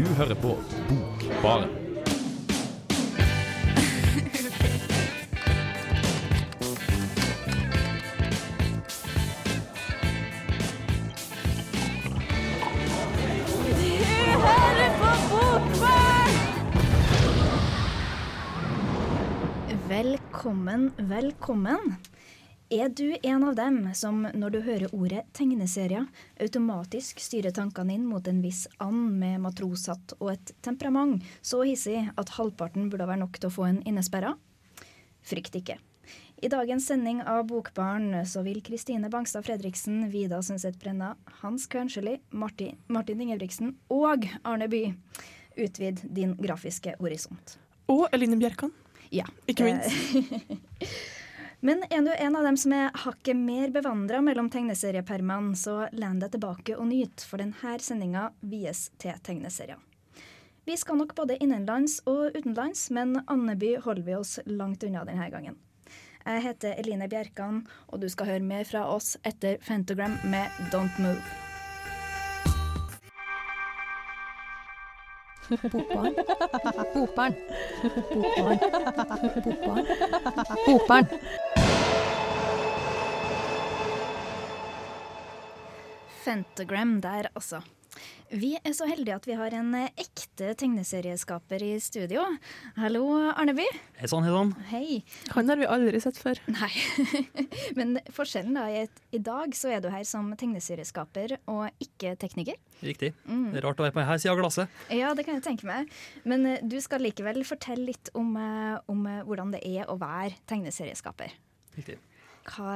Du hører på Bokbaren. Velkommen, velkommen. Er du en av dem som når du hører ordet tegneserier, automatisk styrer tankene inn mot en viss and med matroshatt og et temperament så hissig at halvparten burde være nok til å få en innesperra? Frykt ikke. I dagens sending av Bokbarn så vil Kristine Bangstad Fredriksen, Vida Sundset Brenna, Hans Kvernsjøli, Martin, Martin Ingebrigtsen og Arne By utvide din grafiske horisont. Og Eline Bjerkan. Ja. Ikke minst. Men er du en av dem som er hakket mer bevandra mellom tegneseriepermene, så len deg tilbake og nyt, for denne sendinga vies til tegneserier. Vi skal nok både innenlands og utenlands, men Andeby holder vi oss langt unna denne gangen. Jeg heter Eline Bjerkan, og du skal høre mer fra oss etter Fantogram med Don't Move. Bokbarn. Bokbarn. Bokbarn. Bokbarn. Bokbarn. Fantogram der, altså. Vi er så heldige at vi har en eh, ekte tegneserieskaper i studio. Hallo, Arneby. Hei sann, hei sann. Hei. Han har vi aldri sett før. Nei. Men forskjellen da er at i dag så er du her som tegneserieskaper og ikke tekniker. Riktig. Mm. Det er rart å være på denne sida av glasset. Ja, det kan jeg tenke meg. Men eh, du skal likevel fortelle litt om, eh, om hvordan det er å være tegneserieskaper. Riktig. Hva,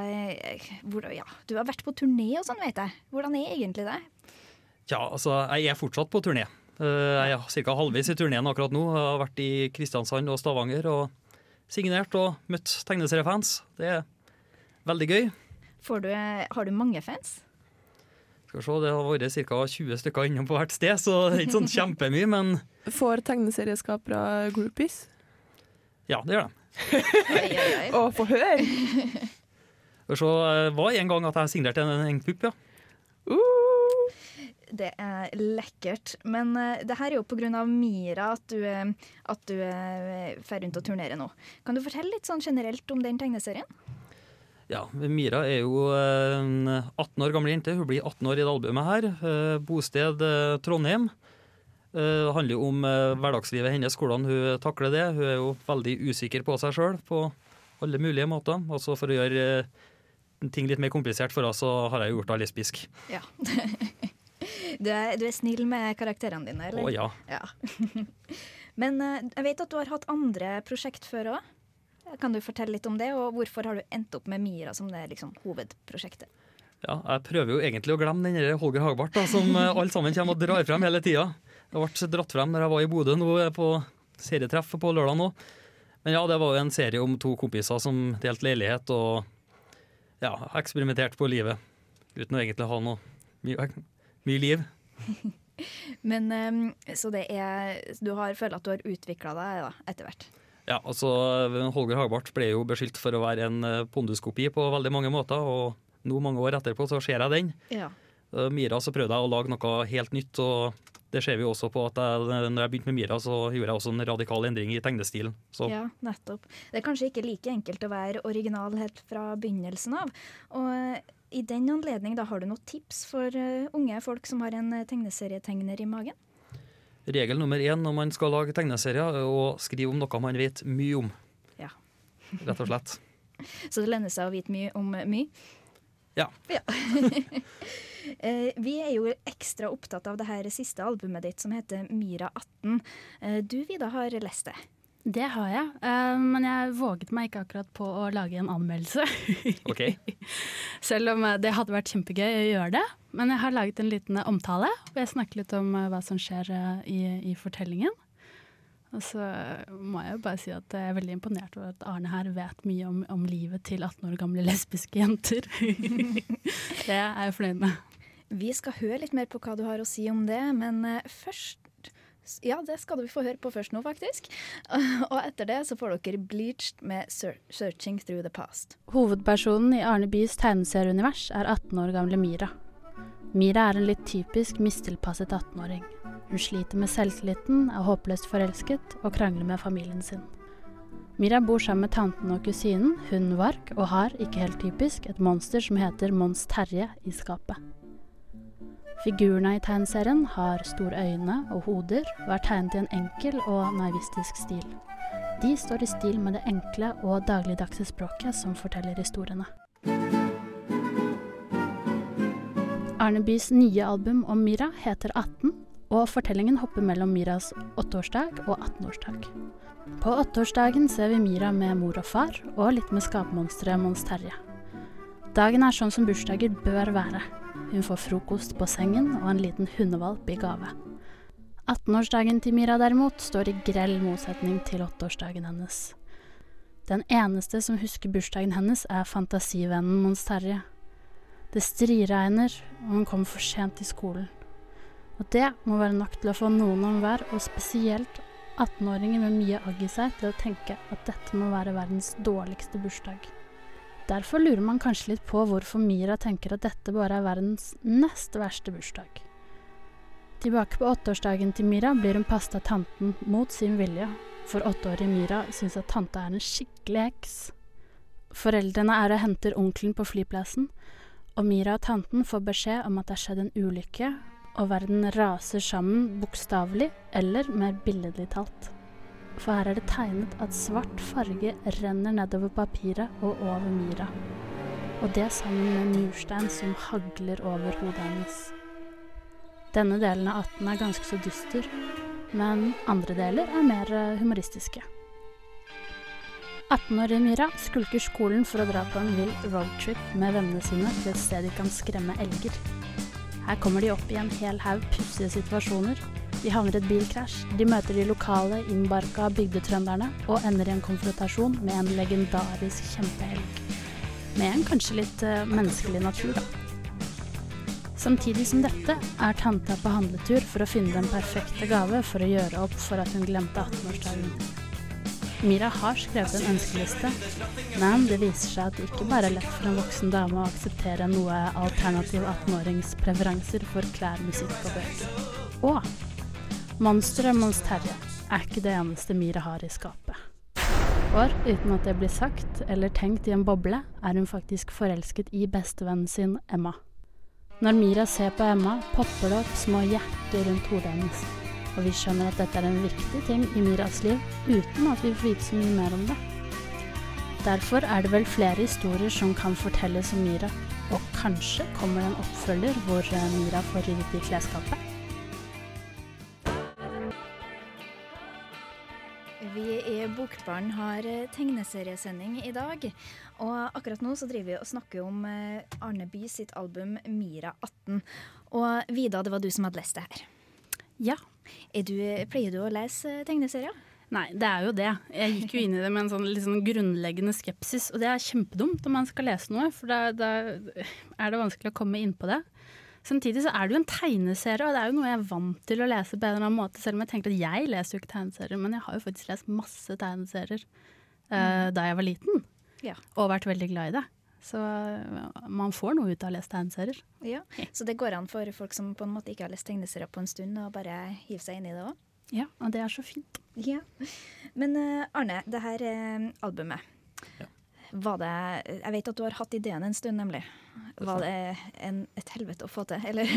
hvor, ja, du har vært på turné og sånn, vet jeg. Hvordan er egentlig det? Ja, altså, jeg er fortsatt på turné. Eh, Jeg er ca. halvveis i turneen akkurat nå. Jeg har vært i Kristiansand og Stavanger og signert og møtt tegneseriefans. Det er veldig gøy. Får du, har du mange fans? Skal vi se, Det har vært ca. 20 stykker innom på hvert sted, så det er ikke sånn kjempemye, men Får tegneserieskapere groupies? ja, det gjør de. Og få høre! Skal så Det var en gang at jeg signerte en, en pupp, ja. Uh, Det er lekkert. Men uh, det her er jo pga. Mira at du, eh, at du uh, fer rundt og turnerer nå. Kan du fortelle litt sånn generelt om den tegneserien? Ja, Mira er jo eh, en 18 år gammel jente. Hun blir 18 år i det albumet her. Eh, Bosted eh, Trondheim. Eh, Det handler jo om eh, hverdagslivet hennes, hvordan hun takler det. Hun er jo veldig usikker på seg sjøl på alle mulige måter. Altså For å gjøre eh, ting litt mer komplisert for oss, så har jeg gjort henne lesbisk. Ja. du, er, du er snill med karakterene dine, eller? Å ja. Ja. Men eh, jeg vet at du har hatt andre prosjekt før òg. Kan du fortelle litt om det, og hvorfor har du endt opp med Mira som det liksom, hovedprosjektet? ja. Jeg prøver jo egentlig å glemme den Holger Hagbart, da, som eh, alle sammen kommer og drar frem hele tida. Det ble dratt frem når jeg var i Bodø nå eh, på serietreff på lørdag nå. Men ja, det var jo en serie om to kompiser som delte leilighet og ja, eksperimentert på livet. Uten å egentlig ha noe mye, mye liv. Men um, Så det er Du har føler at du har utvikla deg da, etter hvert? Ja, altså Holger Hagbart ble jo beskyldt for å være en eh, ponduskopi på veldig mange måter, og nå mange år etterpå så ser jeg den. Ja. Eh, Mira så prøvde jeg å lage noe helt nytt, og det ser vi også på at jeg, når jeg begynte med Mira, så gjorde jeg også en radikal endring i tegnestilen. Så Ja, nettopp. Det er kanskje ikke like enkelt å være original helt fra begynnelsen av. Og eh, i den anledning, da har du noen tips for eh, unge folk som har en eh, tegneserietegner i magen? regel nummer én når man skal lage tegneserier, er å skrive om noe man vet mye om. Ja. Rett og slett. Så det lønner seg å vite mye om mye? Ja. Eh, vi er jo ekstra opptatt av det her siste albumet ditt som heter Myra 18. Eh, Du, Vida, har lest det. Det har jeg, eh, men jeg våget meg ikke akkurat på å lage en anmeldelse. OK. Selv om eh, det hadde vært kjempegøy å gjøre det. Men jeg har laget en liten eh, omtale, hvor jeg snakker litt om eh, hva som skjer eh, i, i fortellingen. Og så må jeg jo bare si at jeg er veldig imponert over at Arne her vet mye om, om livet til 18 år gamle lesbiske jenter. det er jeg fornøyd med. Vi skal høre litt mer på hva du har å si om det, men eh, først Ja, det skal du få høre på først nå, faktisk. Og etter det så får dere Bleached med 'Searching Through the Past'. Hovedpersonen i Arne Byes tegneserieunivers er 18 år gamle Mira. Mira er en litt typisk mistilpasset 18-åring. Hun sliter med selvtilliten, er håpløst forelsket og krangler med familien sin. Mira bor sammen med tanten og kusinen, hunden Vark, og har, ikke helt typisk, et monster som heter Mons Terje i skapet. Figurene i tegneserien har store øyne og hoder, og er tegnet i en enkel og naivistisk stil. De står i stil med det enkle og dagligdagse språket som forteller historiene. Arnebys nye album om Mira heter 18, og fortellingen hopper mellom Miras åtteårsdag og 18-årsdag. På åtteårsdagen ser vi Mira med mor og far, og litt med skapmonsteret Mons Terje. Dagen er sånn som bursdager bør være. Hun får frokost på sengen og en liten hundevalp i gave. 18-årsdagen til Mira derimot står i grell motsetning til 8-årsdagen hennes. Den eneste som husker bursdagen hennes, er fantasivennen Mons Terje. Det striregner, og hun kommer for sent til skolen. Og det må være nok til å få noen om hver, og spesielt 18-åringer med mye agg i seg, til å tenke at dette må være verdens dårligste bursdag. Derfor lurer man kanskje litt på hvorfor Mira tenker at dette bare er verdens nest verste bursdag. Tilbake på åtteårsdagen til Mira blir hun passet av tanten mot sin vilje, for åtteårige Mira syns at tante er en skikkelig heks. Foreldrene er og henter onkelen på flyplassen, og Mira og tanten får beskjed om at det er skjedd en ulykke, og verden raser sammen bokstavelig eller mer billedlig talt. For her er det tegnet at svart farge renner nedover papiret og over myra. Og det sammen med murstein som hagler over hodet hennes. Denne delen av 18 er ganske så dyster, men andre deler er mer eh, humoristiske. 18-årige Myra skulker skolen for å dra på en vill roadtrip med vennene sine til et sted de kan skremme elger. Her kommer de opp i en hel haug pussige situasjoner. De havner i et bilkrasj, de møter de lokale innbarka bygdetrønderne og ender i en konfrontasjon med en legendarisk kjempehelg. Med en kanskje litt uh, menneskelig natur, da. Samtidig som dette er tanta på handletur for å finne den perfekte gave for å gjøre opp for at hun glemte 18-årsdagen. Mira har skrevet en ønskeliste, men det viser seg at det ikke bare er lett for en voksen dame å akseptere noe alternativ 18-årings preferanser for klær, musikk og bøker. Og monsteret Mons Terje er ikke det eneste Mira har i skapet. For uten at det blir sagt eller tenkt i en boble, er hun faktisk forelsket i bestevennen sin Emma. Når Mira ser på Emma, popper det opp små hjerter rundt hodet hennes og vi skjønner at dette er en viktig ting i Miras liv, uten at vi får vite så mye mer om det. Derfor er det vel flere historier som kan fortelles om Mira, og kanskje kommer en oppfølger hvor eh, Mira får ryddet i klesskapet. I Bokbarn har eh, tegneseriesending i dag. Og akkurat nå så driver vi og snakker om eh, Arne By sitt album 'Mira 18'. Og Vida, det var du som hadde lest det her. Ja. Du, pleier du å lese tegneserier? Nei, det er jo det. Jeg gikk jo inn i det med en sånn, sånn grunnleggende skepsis, og det er kjempedumt når man skal lese noe, for da, da er det vanskelig å komme inn på det. Samtidig så er det jo en tegneserie, og det er jo noe jeg er vant til å lese på en eller annen måte, selv om jeg tenkte at jeg leser jo ikke tegneserier, men jeg har jo faktisk lest masse tegneserier uh, da jeg var liten, Ja. og vært veldig glad i det. Så man får noe ut av å lese tegneserier. Ja, Så det går an for folk som på en måte ikke har lest tegneserier på en stund, å bare hive seg inn i det òg? Ja, og det er så fint. Ja. Men uh, Arne, det her uh, albumet Ja. Var det Jeg vet at du har hatt ideen en stund, nemlig. Var det en, et helvete å få til, eller?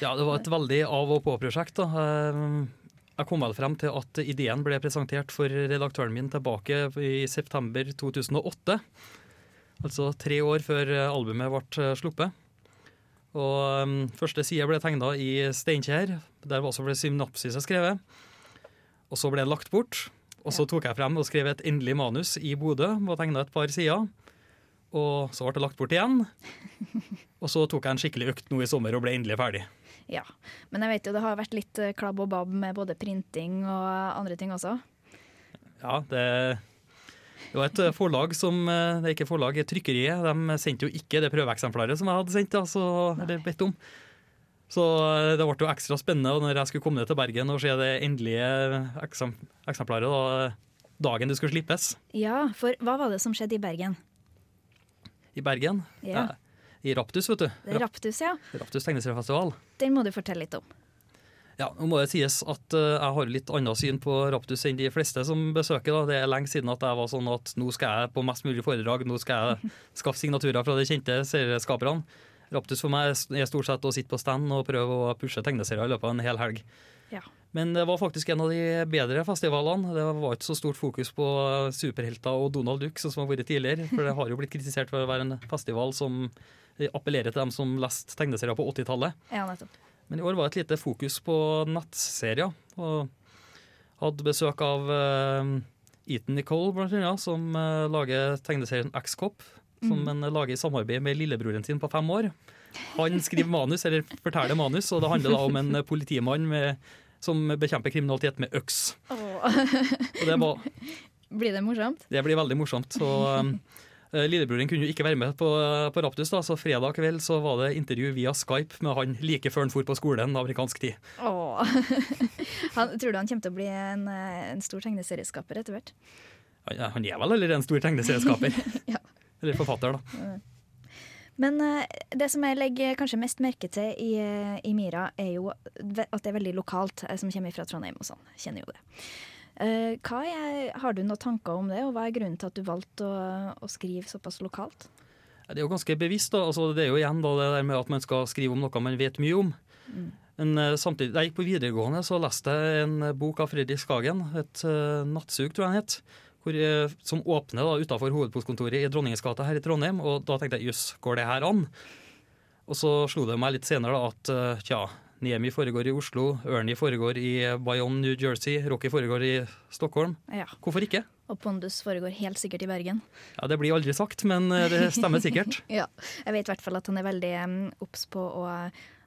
Ja, det var et veldig av og på-prosjekt. da. Eh, Jeg kom vel frem til at ideen ble presentert for redaktøren min tilbake i september 2008. Altså tre år før albumet ble sluppet. Og um, Første side ble tegna i Steinkjer. Der også ble synopsiset skrevet. Og så ble det lagt bort. Og så tok jeg frem og skrev et endelig manus i Bodø og tegna et par sider. Og så ble det lagt bort igjen. Og så tok jeg en skikkelig økt nå i sommer og ble endelig ferdig. Ja. Men jeg vet jo det har vært litt eh, klabb og babb med både printing og andre ting også. Ja, det, det var et forlag som eh, Det er ikke forlag, trykkeriet. De sendte jo ikke det prøveeksemplaret som jeg hadde sendt, altså, eller bedt om. Så eh, det ble jo ekstra spennende og når jeg skulle komme ned til Bergen og se det endelige eksem, eksemplaret da, dagen det skulle slippes Ja, for hva var det som skjedde i Bergen? i Bergen. Ja. I Raptus, vet du. Raptus, ja. Raptus tegneseriefestival. Den må du fortelle litt om. Ja, nå må det sies at eh, jeg har litt annet syn på Raptus enn de fleste som besøker. Da. Det er lenge siden at jeg var sånn at nå skal jeg på mest mulig foredrag, nå skal jeg skaffe signaturer fra de kjente serieskaperne. Raptus for meg er stort sett å sitte på stand og prøve å pushe tegneserier i løpet av en hel helg. Ja. Men det var faktisk en av de bedre festivalene. Det var ikke så stort fokus på superhelter og Donald Duck, sånn som har vært tidligere. For det har jo blitt kritisert for å være en festival som appellerer til dem som leste tegneserier på 80-tallet. Ja. Men i år var det et lite fokus på nettserier. Og hadde besøk av uh, Ethan Nicole, blant annet, som uh, lager tegneserien X-Cop. Som Mm. han lager i samarbeid med lillebroren sin på fem år. Han skriver manus, eller forteller manus, og det handler da om en politimann med, som bekjemper kriminalitet med øks. Og det, var, Blir det morsomt? det blir veldig morsomt. Så eh, Lillebroren kunne jo ikke være med på, på Raptus, da, så fredag kveld så var det intervju via Skype med han like før han for på skolen, amerikansk tid. Åh. Han, tror du han kommer til å bli en, en stor tegneserieskaper etter hvert? Han, han er vel allerede en stor tegneserieskaper? Ja. Eller forfatter, da. Men eh, det som jeg legger kanskje mest merke til i, eh, i Mira, er jo at det er veldig lokalt, jeg som kommer fra Trondheim og sånn. Kjenner jo det. Eh, hva er, har du noen tanker om det, og hva er grunnen til at du valgte å, å skrive såpass lokalt? Det er jo ganske bevisst. da, altså Det er jo igjen da det der med at man skal skrive om noe man vet mye om. Men eh, samtidig, Da jeg gikk på videregående, så leste jeg en eh, bok av Fredrik Skagen, et uh, nattsug, tror jeg den het, hvor, eh, som åpner da utafor hovedpostkontoret i Dronningens gate her i Trondheim. Og da tenkte jeg jøss, går det her an? Og så slo det meg litt senere da at eh, tja, Niemi foregår i Oslo, Ernie foregår i Bayonne, New Jersey, Rocky foregår i Stockholm. Ja. Hvorfor ikke? Og Pondus foregår helt sikkert i Bergen. Ja, Det blir aldri sagt, men eh, det stemmer sikkert. Ja. Jeg vet i hvert fall at han er veldig um, obs på å,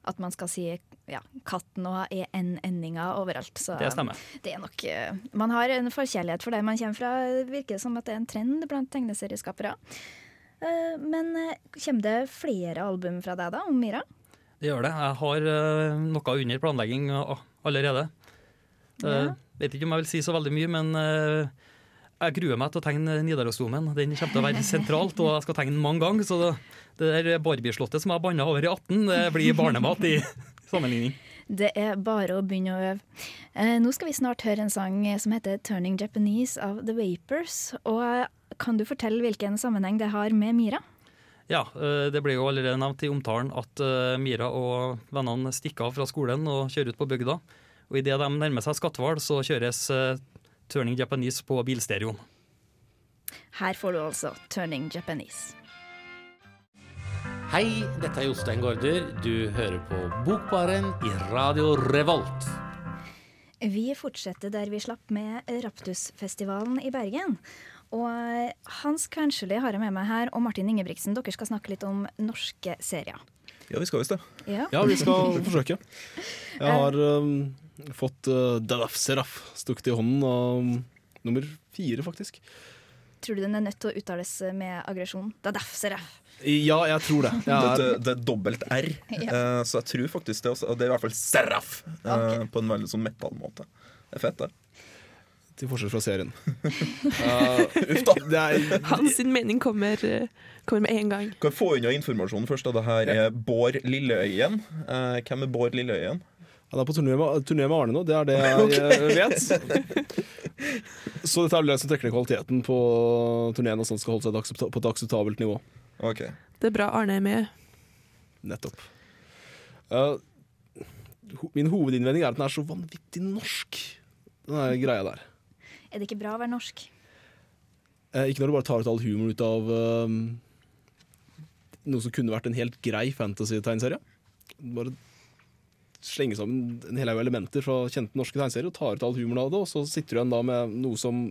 at man skal si ja, katten og er n-endinga overalt. Så Det stemmer. det er nok eh, Man har en forkjærlighet for der man kommer fra. Det virker som at det er en trend blant tegneserieskapere. Eh, Men eh, kommer det flere album fra deg da, om Mira? Det gjør det. Jeg har noe under planlegging allerede. Ja. vet ikke om jeg vil si så veldig mye, men jeg gruer meg til å tegne Nidarosdomen. Den kommer til å være sentralt, og jeg skal tegne den mange ganger. Så det, det der Barbie-slottet som jeg har banna over i 18, det blir barnemat i sammenligning. Det er bare å begynne å øve. Eh, nå skal vi snart høre en sang som heter 'Turning Japanese' av The Vapors. Og eh, kan du fortelle hvilken sammenheng det har med Mira? Ja, eh, det ble jo allerede nevnt i omtalen at eh, Mira og vennene stikker av fra skolen og kjører ut på bygda. Og idet de nærmer seg Skatval, så kjøres eh, Turning Japanese på bilstereoen. Her får du altså 'Turning Japanese'. Hei, dette er Jostein Gaarder. Du hører på Bokbaren i Radio Revolt. Vi fortsetter der vi slapp med Raptusfestivalen i Bergen. Og Hans Kvernskjeli har jeg med meg her, og Martin Ingebrigtsen, dere skal snakke litt om norske serier. Ja, vi skal visst det. Ja. Ja, vi skal forsøke. Jeg har um, fått uh, Dadaf Seraf stukket i hånden av um, nummer fire, faktisk. Tror du den er nødt til å uttales med aggresjon? Dadaf, jeg. Ja, jeg tror det. Ja. Det, er, det, det er dobbelt R, eh, så jeg tror faktisk det også, og det er i hvert fall Seraf, eh, Ok. på en veldig sånn metal-måte. Det er fett, det. til forskjell fra serien. Uh, Uff da. det er, Hans sin mening kommer, eh, kommer med en gang. Kan få unna informasjonen først? da Det her er Bård Lilleøyen. Uh, hvem er Bård Lilleøyen? Han er på turné med, turné med Arne nå, det er det jeg okay. vet. Så dette er det som trekker ned kvaliteten på turneen, og sånn skal holde seg på et akseptabelt nivå. Ok. Det er bra Arne er med. Nettopp. Uh, ho- min hovedinnvending er at den er så vanvittig norsk, den der greia der. Er det ikke bra å være norsk? Uh, ikke når du bare tar ut all humor ut av uh, noe som kunne vært en helt grei fantasy-tegneserie. Bare slenge sammen en hel haug elementer fra kjente norske tegneserier og tar ut all humoren av det, og så sitter du igjen da med noe som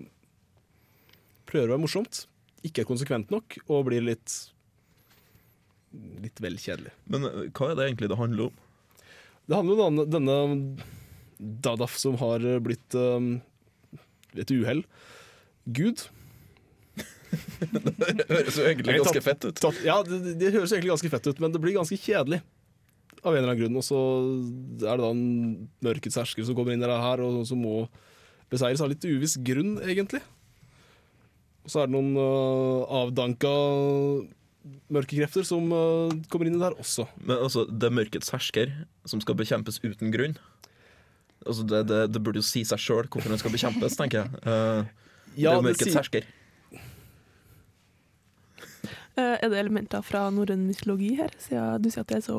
prøver å være morsomt, ikke er konsekvent nok, og blir litt litt vel kjedelig. Men eh, hva er det egentlig det handler om? Det handler om denne, Dadaf som har blitt um, et uhell Gud. Det høres jo egentlig ganske fett ut. ja, det, det- det høres egentlig ganske fett ut, men det blir ganske kjedelig. Av en eller annen grunn. Og så er det da en mørkets hersker som kommer inn i det her, og som må beseires av litt uviss grunn, egentlig. Og så er det noen uh, avdanka mørke krefter som uh, kommer inn i det her også. Men altså, Det er mørkets hersker som skal bekjempes uten grunn. altså det, det, det burde jo si seg sjøl hvorfor den skal bekjempes, tenker jeg. Eh, det er mørkets det sier- hersker. Eh, er det elementer fra norrøn mytologi her, siden du sier at det er så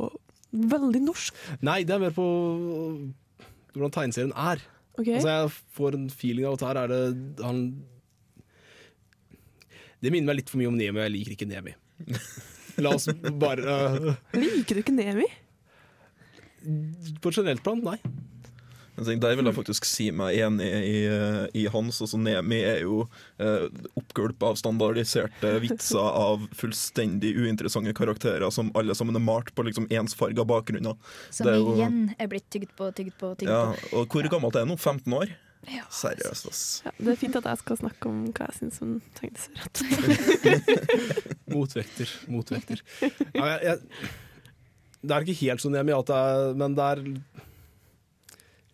veldig norsk? Nei, det er mer på hvordan tegneserien er. Ok? Altså Jeg får en feeling av at her er det han Det minner meg litt for mye om Nemi, og jeg liker ikke Nemi. La oss bare uh... Liker du ikke Nemi? På et generelt plan, nei. Der vil jeg faktisk si meg enig i, i Hans. Altså, Nemi er jo eh, oppgulp av standardiserte vitser av fullstendig uinteressante karakterer som alle sammen er malt på liksom ensfarga bakgrunner. Som Det er jo- igjen er blitt tygd på, tygd på, tygd Ja, på. og hvor gammelt er det nå? 15 år? Ja. Seriøst, ass. Ja, det er fint at jeg skal snakke om hva jeg syns om tegneserier. Motvekter. Motvekter. Ja, jeg, jeg, det er ikke helt sånn Nemi, at det er, men det er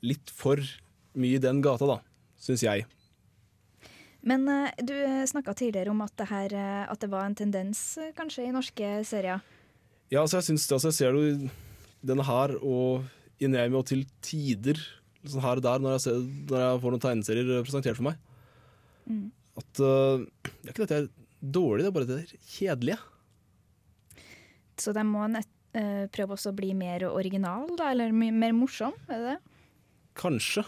litt for mye i den gata, da. Syns jeg. Men eh, du snakka tidligere om at det, her, eh, at det var en tendens eh, kanskje i norske serier. Ja, altså jeg syns det. Altså jeg ser jo denne her og i Nemi, og til tider sånn her og der, når jeg, ser, når jeg får noen tegneserier presentert for meg. Mm. At uh, Det er ikke at jeg er dårlig, det er bare det der kjedelige. Så de må nett, uh, prøve også å bli mer original, da, eller mer morsom, er det det? Kanskje.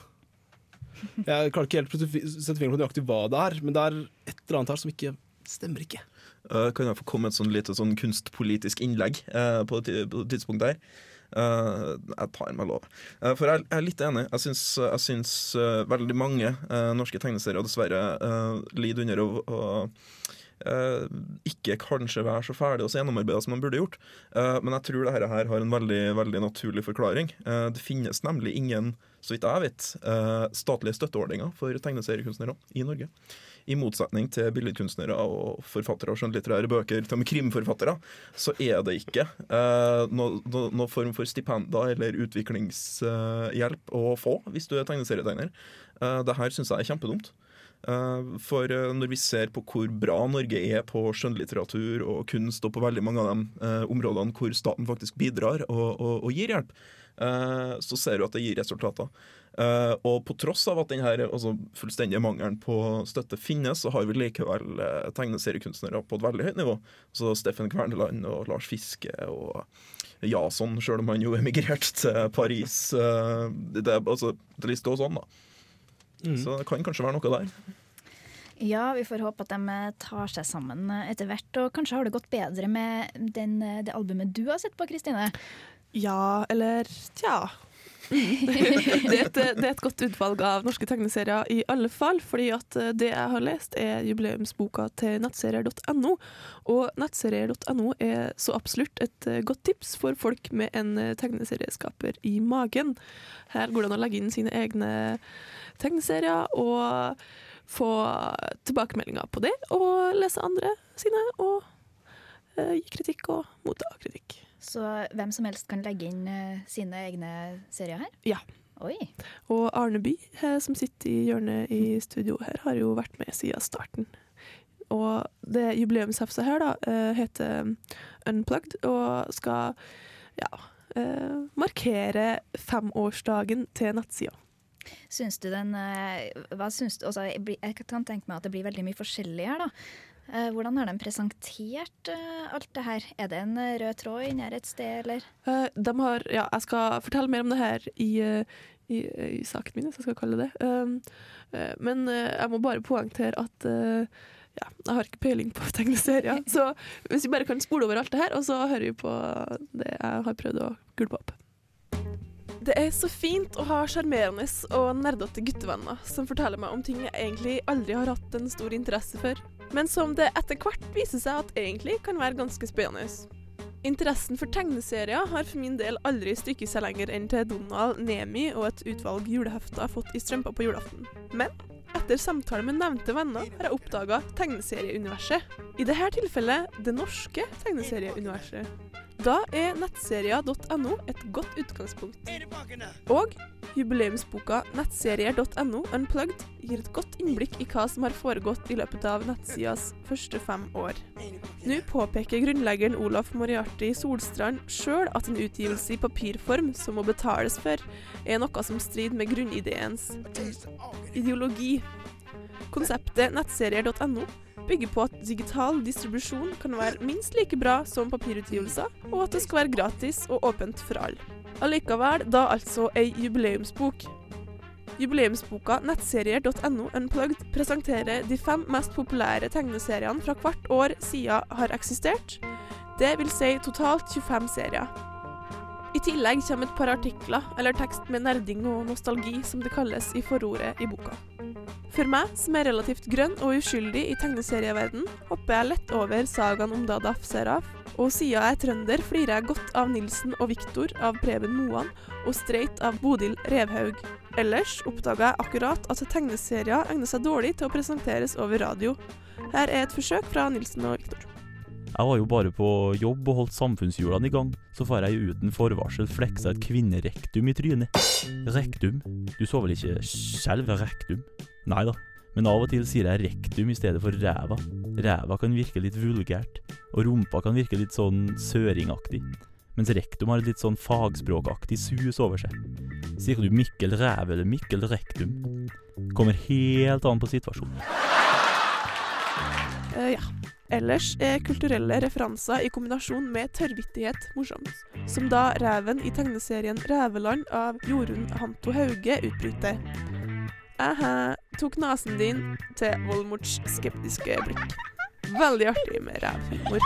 Jeg klarer ikke helt å sette fingeren på nøyaktig hva det er, men det er et eller annet her som ikke stemmer ikke. Uh, kan jeg få komme et sånn lite sånn kunstpolitisk innlegg uh, på, et, tidspunkt der? Eh, jeg tar meg lov. Uh, for jeg, jeg er litt enig. Jeg syns, jeg syns veldig mange norske tegneserier dessverre uh, lider under å, ikke kanskje være så ferdig og så gjennomarbeida som man burde gjort. Eh, men jeg tror dette her har en veldig, veldig naturlig forklaring. Eh, det finnes nemlig ingen, så vidt jeg vet, eh, statlige støtteordninger for tegneseriekunstnere i Norge. I motsetning til billedkunstnere og forfattere og skjønnlitterære bøker, til og med krimforfattere, så er det ikke eh, noen no, no form for stipender eller utviklingshjelp å få hvis du er tegneserietegner. Eh, det her syns jeg er kjempedumt. Eh, For eh, når vi ser på hvor bra Norge er på skjønnlitteratur og kunst, og på veldig mange av de eh, områdene hvor staten faktisk bidrar og, og, og gir hjelp, så ser du at det gir resultater. Og på tross av at den altså, fullstendige mangelen på støtte finnes, så har vi likevel tegneseriekunstnere på et veldig høyt nivå. Så Steffen Kverneland og Lars Fiske og Jason, sjøl om han jo emigrerte til Paris. det, altså, det også sånn, da. Så det kan kanskje være noe der. Ja, vi får håpe at de eh, tar seg sammen eh, etter hvert. Og kanskje har det gått bedre med den, eh, det albumet du har sett på, Kristine? Ja, eller tja. Det, er et, det er et godt utvalg av norske tegneserier i alle fall, fordi at eh, det jeg har lest er jubileumsboka til nettserier.no, og nettserier.no er så absolutt et eh, godt tips for folk med en eh, tegneserieskaper i magen. Her går det an å legge inn sine egne tegneserier og få tilbakemeldinger på det, og lese andre sine, og gi kritikk og motta kritikk. Så hvem som helst kan legge inn eh, sine egne serier her? Ja. Oi. Og Arne By, eh, som sitter i hjørnet i studio her, har jo vært med siden starten. Og det jubileumsheftet her da, eh, heter Unplugged, og skal ja, markere femårsdagen til nettsida. Syns du den Hva syns du altså, jeg kan tenke meg at det blir veldig mye forskjellig her, da. Eh, Hvordan har de presentert eh, alt det her? Er det en eh, rød tråd inni her et sted, eller? De har, ja, jeg skal fortelle mer om det her i, i, i saken min, hvis jeg skal kalle det det. Um, men jeg må bare poengtere at ja, jeg har ikke peiling på tegneserier. Så hvis vi bare kan spole over alt det her, og så hører vi på det jeg har prøvd å gulpe opp. Det er så fint å ha sjarmerende og nerdete guttevenner som forteller meg om ting jeg egentlig aldri har hatt en stor interesse for, men som det etter hvert viser seg at egentlig kan være ganske spennende. Interessen for tegneserier har for min del aldri strykket seg lenger enn til Donald, Nemi og et utvalg julehefter fått i strømpa på julaften. Men etter samtale med nevnte venner har jeg oppdaga tegneserieuniverset. I dette tilfellet det norske tegneserieuniverset. Da er nettserier.no et godt utgangspunkt. Og jubileumsboka nettserier.no Unplugged gir et godt innblikk i hva som har foregått i løpet av nettsidas første fem år. Nå påpeker grunnleggeren Olaf Moriarty Solstrand sjøl at en utgivelse i papirform som må betales for, er noe som strider med grunnideens ideologi. Konseptet nettserier.no bygger på at digital distribusjon kan være minst like bra som papirutgivelser, og at det skal være gratis og åpent for alle. Allikevel da altså ei jubileumsbok. Jubileumsboka nettserier.no Unplugged presenterer de fem mest populære tegneseriene fra hvert år siden har eksistert. Det vil si totalt 25 serier. I tillegg kommer et par artikler eller tekst med nerding og nostalgi, som det kalles i forordet i boka. For meg, som er relativt grønn og uskyldig i tegneserieverden, hopper jeg lett over sagaen om Dadaf Seraf, og siden jeg er trønder, flirer jeg godt av Nilsen og Viktor av Preben Moan og Streit av Bodil Revhaug. Ellers oppdaga jeg akkurat at tegneserier egner seg dårlig til å presenteres over radio. Her er et forsøk fra Nilsen og Viktor. Jeg var jo bare på jobb og holdt samfunnshjulene i gang, så får jeg uten forvarsel fleksa et kvinnerektum i trynet. Rektum? Du så vel ikke selve rektum? Nei da, men av og til sier jeg rektum i stedet for ræva. Ræva kan virke litt vulgært, og rumpa kan virke litt sånn søringaktig. Mens rektum har et litt sånn fagspråkaktig sus over seg. Sier du Mikkel ræv eller Mikkel rektum? Kommer helt an på situasjonen. Uh, ja. Ellers er kulturelle referanser i kombinasjon med tørrvittighet morsomt. Som da reven i tegneserien Ræveland av Jorunn Hanto Hauge utbryter. Æhæ, tok nesen din til Voldemorts skeptiske blikk. Veldig artig med rævhumor.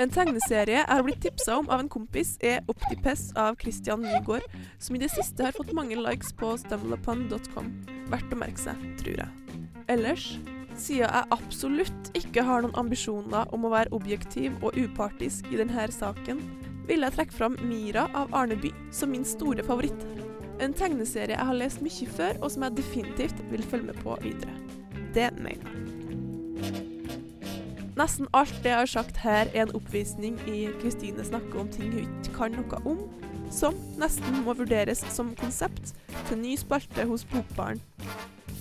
En tegneserie jeg har blitt tipsa om av en kompis, er Optipes av Christian Nygaard, som i det siste har fått mange likes på stumbleupon.com. Verdt å merke seg, tror jeg. Ellers, siden jeg absolutt ikke har noen ambisjoner om å være objektiv og upartisk i denne saken, vil jeg trekke fram Mira av Arneby som min store favoritt. En tegneserie jeg har lest mye før, og som jeg definitivt vil følge med på videre. Det mener jeg. Nesten alt det jeg har sagt her, er en oppvisning i Kristine snakker om ting hun ikke kan noe om, som nesten må vurderes som konsept til ny spalte hos Bokbaren.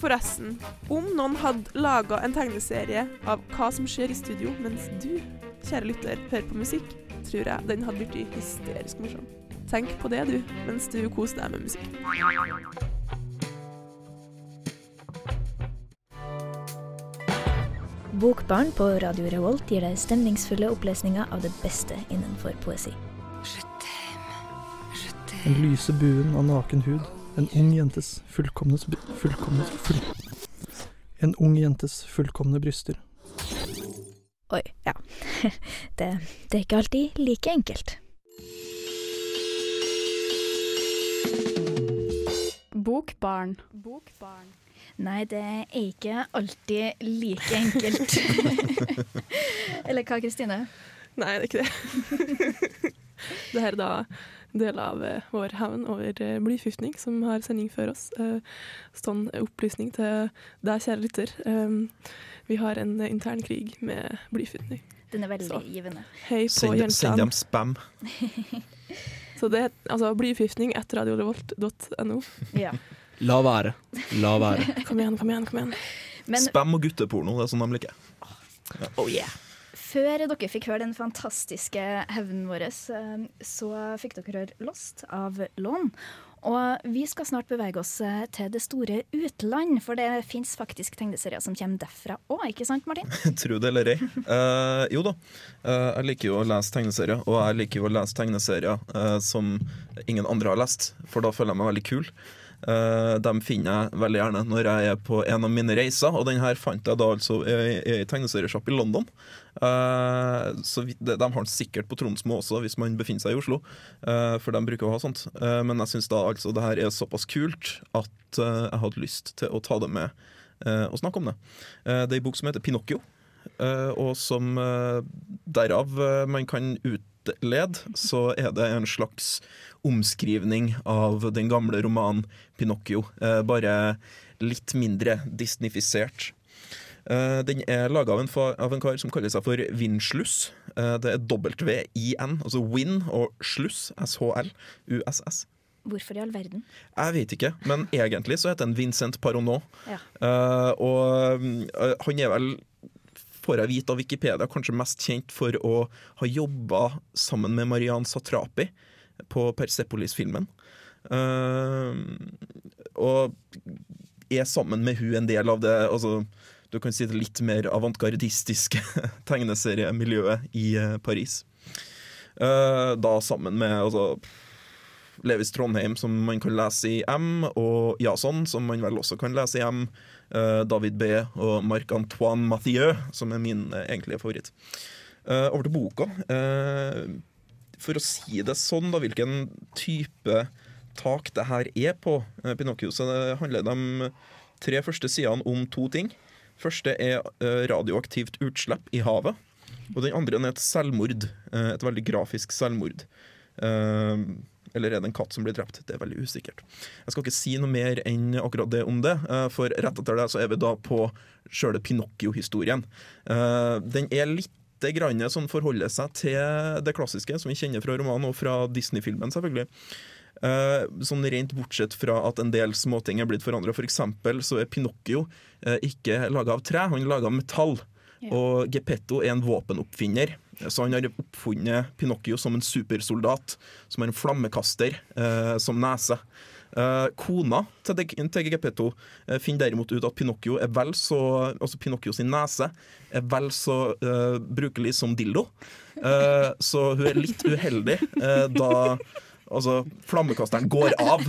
Forresten, om noen hadde laga en tegneserie av hva som skjer i studio mens du, kjære lytter, hører på musikk, tror jeg den hadde blitt hysterisk morsom. Tenk på det, du, mens du koser deg med musikk. Bokbarn på Radio Revolt gir deg stemningsfulle opplesninger av det beste innenfor poesi. Den lyse buen av naken hud. En ung jentes fullkomne fullkomne full... En ung jentes fullkomne bryster. Oi, ja. Det, det er ikke alltid like enkelt. Bokbarn. Bokbarn. Nei, det er ikke alltid like enkelt. Eller hva, Kristine? Nei, det er ikke det. det her er da del av eh, vår hevn over eh, blyforgiftning, som har sending før oss. Eh, sånn opplysning til deg, kjære lytter. Um, vi har en intern krig med blyforgiftning. Den er veldig Så, givende. Hei på Send, send dem spam. Så det altså blyforgiftning etter radiorevolt.no. Ja. La være. La være. Kom igjen, kom igjen, kom igjen. Men Spam og gutteporno, det er sånn de liker. Oh yeah. før dere fikk høre den fantastiske hevnen vår, eh, så fikk dere høre Lost av Lån. Og vi skal snart bevege oss eh, til det store utland, for det fins faktisk tegneserier som kommer derfra òg, ikke sant Martin? Tro det eller ei. Uh, jo da. uh, jeg liker jo å lese tegneserier, og jeg liker jo å lese tegneserier uh, som ingen andre har lest, for da føler jeg meg veldig kul. Uh, dem finner jeg veldig gjerne når jeg er på en av mine reiser, og den her fant jeg da altså i ei tegneseriesjapp i London. Eh, så de, de har den sikkert på Tromsmo også, hvis man befinner seg i Oslo, eh, for de bruker å ha sånt. Eh, men jeg syns da altså det her er såpass kult at eh, jeg hadde lyst til å ta det med eh, og snakke om det. Eh, det er ei bok som heter Pinocchio, eh, og som eh, derav eh, man kan utlede, så er det en slags omskrivning av den gamle romanen Pinocchio, eh, bare litt mindre disnifisert. Eh, den er laga av, en av en kar som kaller seg for Vinsluss. Eh, det er W-I-N, altså Win og Sluss, S-H-L, U-S-S. Hvorfor i all verden? Jeg vet ikke, men egentlig så heter han Vincent Paronot. Ja. Uh, og uh, han er vel, får jeg vite av Wikipedia, kanskje mest kjent for å ha jobba sammen med Marianne Satrapi på Persepolis-filmen. Uh, og er sammen med hun en del av det altså, du kan si det litt mer avantgardistiske tegneseriemiljøet i eh, Paris. Uh, da sammen med altså, Levis Trondheim, som man kan lese i M, og Jason, som man vel også kan lese i M. eh, David B. og Marc-Antoine Mathieu, som er min eh, egentlige favoritt. Eh, over til boka. For å si det sånn, da, hvilken type tak det her er på Pinocchio, så det handler de tre første sidene om to ting. Første er radioaktivt utslipp i havet. Og den andre er et selvmord. Et veldig grafisk selvmord. Eh, Eller er det en katt som blir drept? Det er veldig usikkert. Jeg skal ikke si noe mer enn akkurat det om det, eh, for rett etter det så er vi da på sjøle Pinocchio-historien. Eh, Den er litt grann som forholder seg til det klassiske, som vi kjenner fra romanen og fra Disney-filmen, selvfølgelig. Eh, sånn rent bortsett fra at en del småting er blitt forandra. For eksempel så er Pinocchio ikke laga av tre, han er laga av metall. Og Geppetto er en våpenoppfinner, så han har oppfunnet Pinocchio som en supersoldat. Som har en flammekaster eh, som nese. Eh, kona til, de, til Geppetto eh, finner derimot ut at Pinocchio er vel så Altså Pinocchio sin nese er vel så eh, brukelig som dildo. Eh, så hun er litt uheldig eh, da Altså, Flammekasteren går av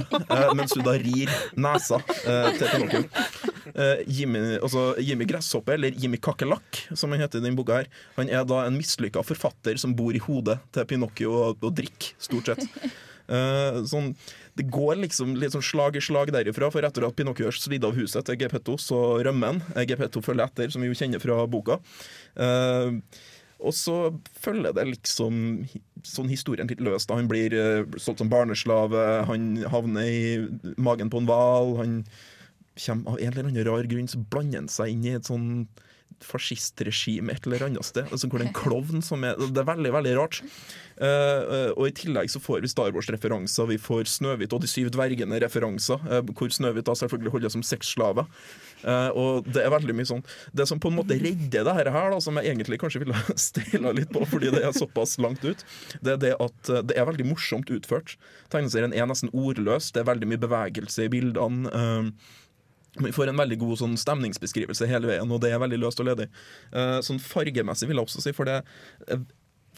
mens hun da rir nesa til Pinocchio. Eh, Jimmy, altså Jimmy Gresshoppe, eller Jimmy Kakerlakk, som han heter i denne boka, her, han er da en mislykka forfatter som bor i hodet til Pinocchio og, og drikker, stort sett. Eh, sånn, det går liksom litt sånn slag i slag derifra, for etter at Pinocchio har svidd av huset til Gepetto, så rømmer han. Gepetto følger etter, som vi jo kjenner fra boka. Eh, og så følger det liksom sånn historien litt løst. da Han blir uh, solgt som barneslave, han havner i magen på en hval. Han kommer av en eller annen rar grunn så blander han seg inn i et sånn fascistregime et eller annet sted. Altså, hvor det er en klovn som er Det er veldig, veldig rart. Uh, uh, og i tillegg så får vi Star Wars-referanser, vi får Snøhvit og de syv dvergene-referanser, uh, hvor Snøhvit da selvfølgelig holder som sexslave. Eh, og det er veldig mye sånn Det som på en måte redder det her, da, som jeg egentlig kanskje ville stila litt på, fordi det er såpass langt ut, det er det at eh, det er veldig morsomt utført. Tegneserien er nesten ordløs, det er veldig mye bevegelse i bildene. Vi får en veldig god sånn stemningsbeskrivelse hele veien, og det er veldig løst og ledig. Eh, sånn fargemessig vil jeg også si, for det er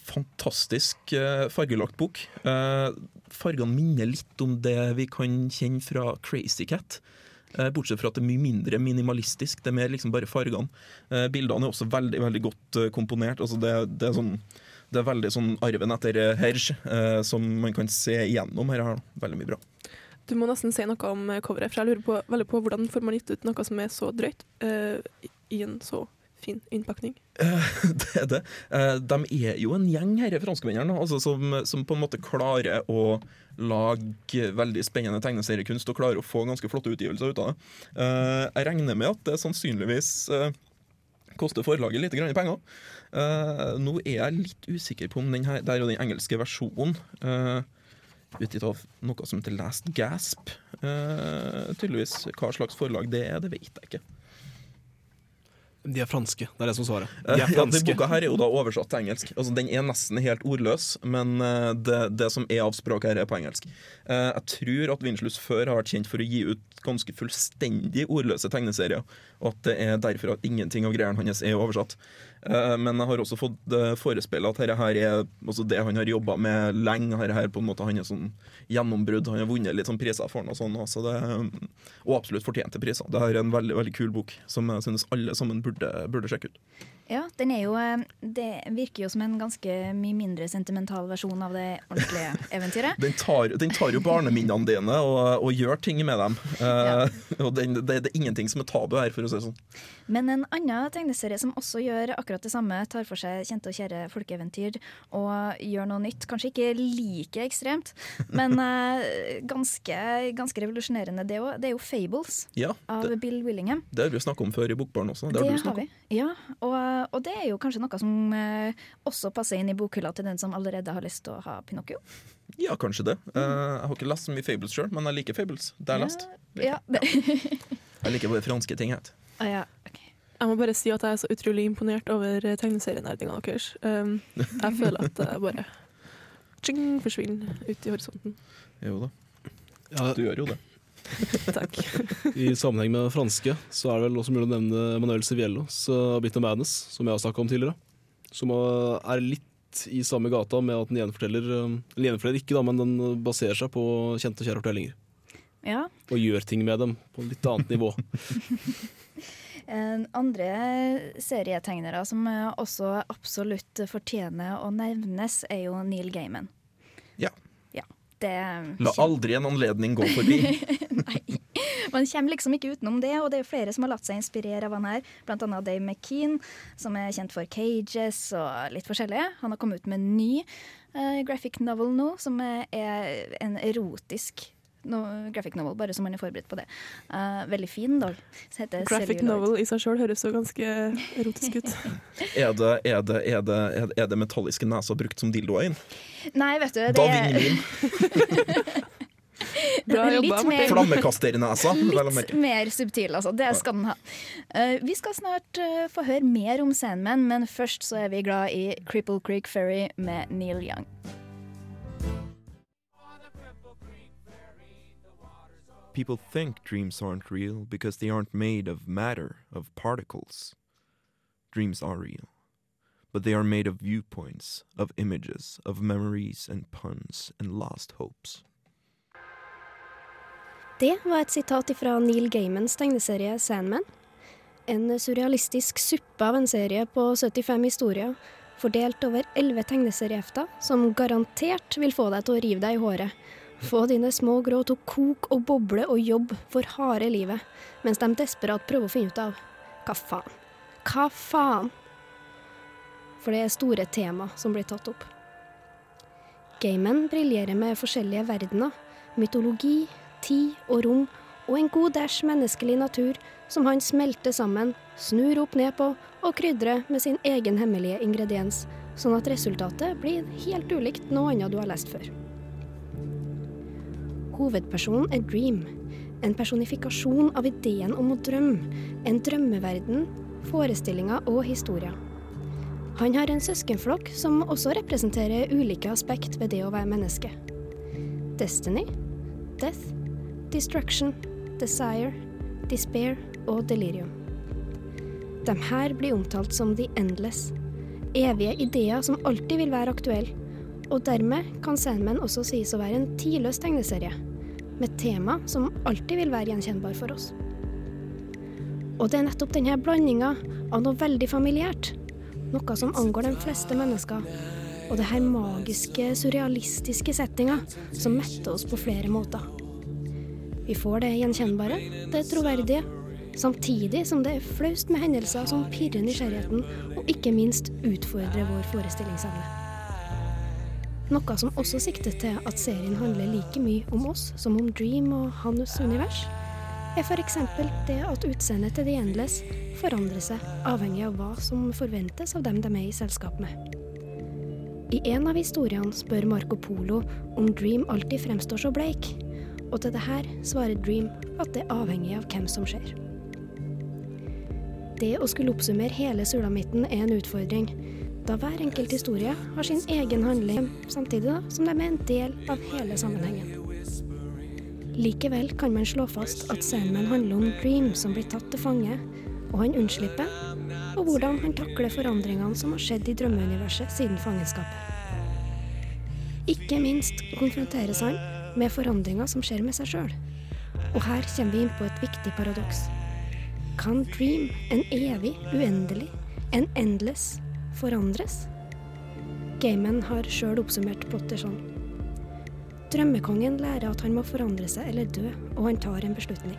fantastisk eh, fargelagt bok. Eh, fargene minner litt om det vi kan kjenne fra Crazy Cat. Bortsett fra at det er mye mindre minimalistisk. Det er mer liksom bare fargene. Bildene er også veldig veldig godt komponert. Altså det, det, er sånn, det er veldig sånn arven etter Herge, som man kan se igjennom her. Veldig mye bra. Du må nesten si noe om eh, coveret, for jeg lurer på, veldig på hvordan får man gitt ut noe som er så drøyt uh, i- en så fin innpakning. det er det. Uh, De er jo en gjeng her, franskmennene, altså, som, som på en måte klarer å lage veldig spennende tegneseriekunst og klarer å få ganske flotte utgivelser ut av det. Jeg regner med at det sannsynligvis koster forlaget litt grann penger. Nå er jeg litt usikker på om den her, det er jo den engelske versjonen. Utgitt av noe som heter Last Gasp. Eh, tydeligvis. Hva slags forlag det er, det vet jeg ikke. De er franske. Det er det som svarer. Eh, De er Ja, boka her er jo da oversatt til engelsk. Altså, den er nesten helt ordløs, men eh, det, det som er av språket her, er på engelsk. Eh, Jeg tror at Winchellus før har vært kjent for å gi ut ganske fullstendig ordløse tegneserier, og at det er derfor at ingenting av greiene hans er oversatt. Eh, Men jeg har også fått eh, forespeila at dette her er altså det han har jobba med lenge. Dette her på en måte Han er sånn gjennombrudd. Han har vunnet litt sånn priser for den og sånn. også, det, og absolutt fortjente priser. Det er en veldig veldig kul bok som jeg synes alle sammen burde, burde sjekke ut. Ja, den er jo eh, Det virker jo som en ganske mye mindre sentimental versjon av det ordentlige eventyret. Den tar, den tar jo barneminnene dine og, og gjør ting med dem. Eh, og den, det, det er ingenting som er tabu her, for å si det sånn. Men en annen tegneserie som også gjør akkurat det samme, tar for seg kjente og kjære folkeeventyr og gjør noe nytt. Kanskje ikke like ekstremt, men uh, ganske, ganske revolusjonerende det òg. Det er jo Fables Ja, av Bill Willingham. det har vi snakket om før i Bokbarn også. Det Det har det har vi. Ja, og Og, og det er jo kanskje noe som eh, også passer inn i bokhylla til den som allerede har lyst til å ha Pinocchio. Ja, kanskje det. Eh, jeg har ikke lest så mye Fables sjøl, men jeg liker Fables. Det er last. lest. Ja, ja. Jeg liker bare franske ting. Vet. Ah, ja. Jeg må bare si at jeg er så utrolig imponert over tegneserienerdinga deres. Um, jeg føler at det bare tjing, forsvinner ut i horisonten. Jo da. Ja, Du gjør jo det. Takk. I sammenheng med franske så er det vel også mulig å nevne Manuel Civiellos uh, Bit of Madness, som jeg har snakka om tidligere. Som uh, er litt i samme gata med at den gjenforteller uh, Eller gjenforteller ikke, da, men den baserer seg på kjente og kjære fortellinger. ja. Og gjør ting med dem på et litt annet nivå. Andre serietegnere som eh, også absolutt fortjener å nevnes, er jo Neil Gaiman. Ja. Det La aldri en anledning gå forbi. Nei. Man kommer liksom ikke utenom det, og det er flere som har latt seg inspirere av han her. Blant annet Dave McKean, som er kjent for Cages og litt forskjellig. Han har kommet ut med en ny uh, graphic novel nå, som er en erotisk no, graphic novel, bare så man er forberedt på det. Uh, veldig fin, da. Så heter Graphic Celluloid. novel i seg sjøl høres jo ganske erotisk ut. Er det, er det, er det, er det, metalliske nesa brukt som dildoer inn? Nei, vet du, det Da er vinner min! Det jobba. litt mer- Flammekasternesa. Litt mer subtil, altså. Det skal den ha. Uh, vi skal snart uh, få høre mer om Sandman, men først så er vi glad i Cripple Creek Ferry med Neil Young. People think dreams aren't real because they aren't made of matter, of particles. Dreams are real. But they are made of viewpoints, of images, of memories and puns and lost hopes. Det var et sitat fra Neil Gaimans tegneserie Sandman. En surrealistisk suppe av en serie på 75 historier, fordelt over 11 tegneseriehefter, som garantert vil få deg til å rive deg i håret. Få dine små grå til å koke og boble og jobbe for harde livet, mens de desperat prøver å finne ut av hva faen? Hva faen? For det er store tema som blir tatt opp. Gamen briljerer med forskjellige verdener, mytologi, tid og rom og en god dæsj menneskelig natur som han smelter sammen, snur opp ned på og krydrer med sin egen hemmelige ingrediens, sånn at resultatet blir helt ulikt noe annet du har lest før. Hovedpersonen er Dream, en personifikasjon av ideen om å drømme, en drømmeverden, forestillinger og historier. Han har en søskenflokk som også representerer ulike aspekt ved det å være menneske. Destiny, Death, Destruction, Desire, Despair og Delirium. De her blir omtalt som The Endless, evige ideer som alltid vil være aktuelle, og dermed kan Sandman også sies å være en tidløs tegneserie, med tema som alltid vil være gjenkjennbar for oss. Og det er nettopp denne blandinga av noe veldig familiært, noe som angår de fleste mennesker, og det her magiske, surrealistiske settinga som metter oss på flere måter. Vi får det gjenkjennbare, det troverdige, samtidig som det er flaust med hendelser som pirrer nysgjerrigheten, og ikke minst utfordrer vår forestillingsevne. Noe som også sikter til at serien handler like mye om oss som om Dream og hans univers, er f.eks. det at utseendet til The Endless forandrer seg avhengig av hva som forventes av dem de er i selskap med. I en av historiene spør Marco Polo om Dream alltid fremstår så bleik, og til det her svarer Dream at det er avhengig av hvem som skjer. Det å skulle oppsummere hele sulamitten er en utfordring, da hver enkelt historie har sin egen handling, samtidig da, som de er en del av hele sammenhengen. Likevel kan man slå fast at Sandman handler om Dream som blir tatt til fange, og han unnslipper, og hvordan han takler forandringene som har skjedd i drømmeuniverset siden fangenskapet. Ikke minst konfronteres han med forandringer som skjer med seg sjøl. Og her kommer vi inn på et viktig paradoks. Kan Dream, en evig, uendelig, en endless, forandres? Gamen har sjøl oppsummert plotter sånn. Drømmekongen lærer at han må forandre seg eller dø, og han tar en beslutning.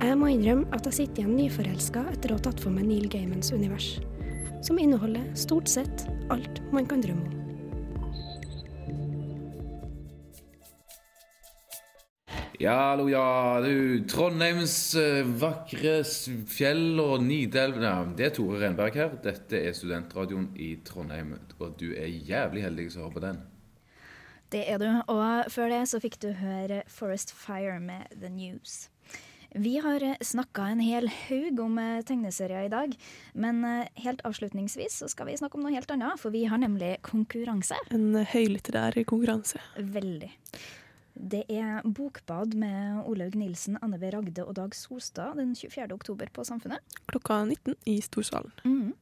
Jeg må innrømme at jeg sitter igjen nyforelska etter å ha tatt for meg Neil Gaimans univers, som inneholder stort sett alt man kan drømme om. Ja, hallo, ja. Du, Trondheims eh, vakre fjell og Nidelv Nei, Det er Tore Renberg her. Dette er studentradioen i Trondheim. Og du er jævlig heldig som har på den. Det er du, og før det så fikk du høre Forest Fire med The News. Vi har snakka en hel haug om eh, tegneserier i dag, men eh, helt avslutningsvis så skal vi snakke om noe helt annet, for vi har nemlig konkurranse. En høylitterær konkurranse. Veldig. Det er Bokbad med Olaug Nilsen, Anne B. Ragde og Dag Solstad den 24. oktober på Samfunnet. Klokka 19 i Storsalen. Mm.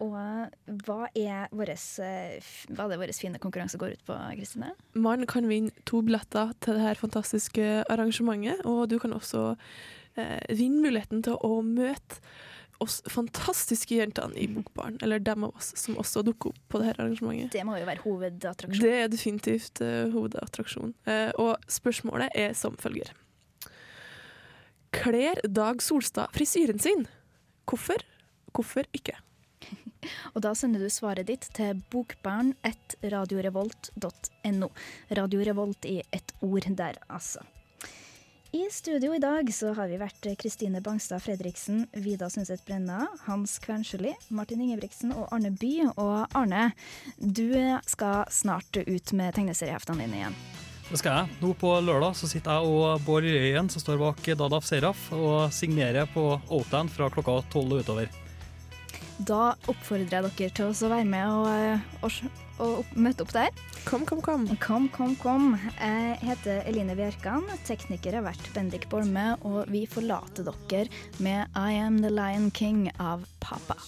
Og eh, hva er våres, eh, hva er det vår fine konkurranse går ut på, Kristine? Man kan vinne to billetter til det her fantastiske arrangementet, og du kan også eh, vinne muligheten til å møte oss fantastiske jentene i Bokbaren, eller dem av oss som også dukker opp på det her arrangementet. Det må jo være hovedattraksjonen. Det er definitivt uh, hovedattraksjonen. Uh, og spørsmålet er som følger. Kler Dag Solstad frisyren sin? Hvorfor? Hvorfor ikke? Og da sender du svaret ditt til bokbarn1radiorevolt.no. Radio Revolt i ett ord der, altså. I studio i dag så har vi vært Kristine Bangstad Fredriksen, Vida Sundset Brenna, Hans Kvernsjøli, Martin Ingebrigtsen og Arne By. Og Arne, du skal snart ut med tegneserieheftene dine igjen. Det skal jeg. Nå på lørdag så sitter jeg og Bård Røyen, som står bak Dadaf Seraf, og signerer på Outland fra klokka tolv og utover. Da oppfordrer jeg dere til å være med og, eh, og, og opp, møte opp der. Kom, kom, kom. Kom, kom, kom. Jeg heter Eline Bjerkan. Tekniker har vært Bendik Bolme, og vi forlater dere med I Am The Lion King av Papa.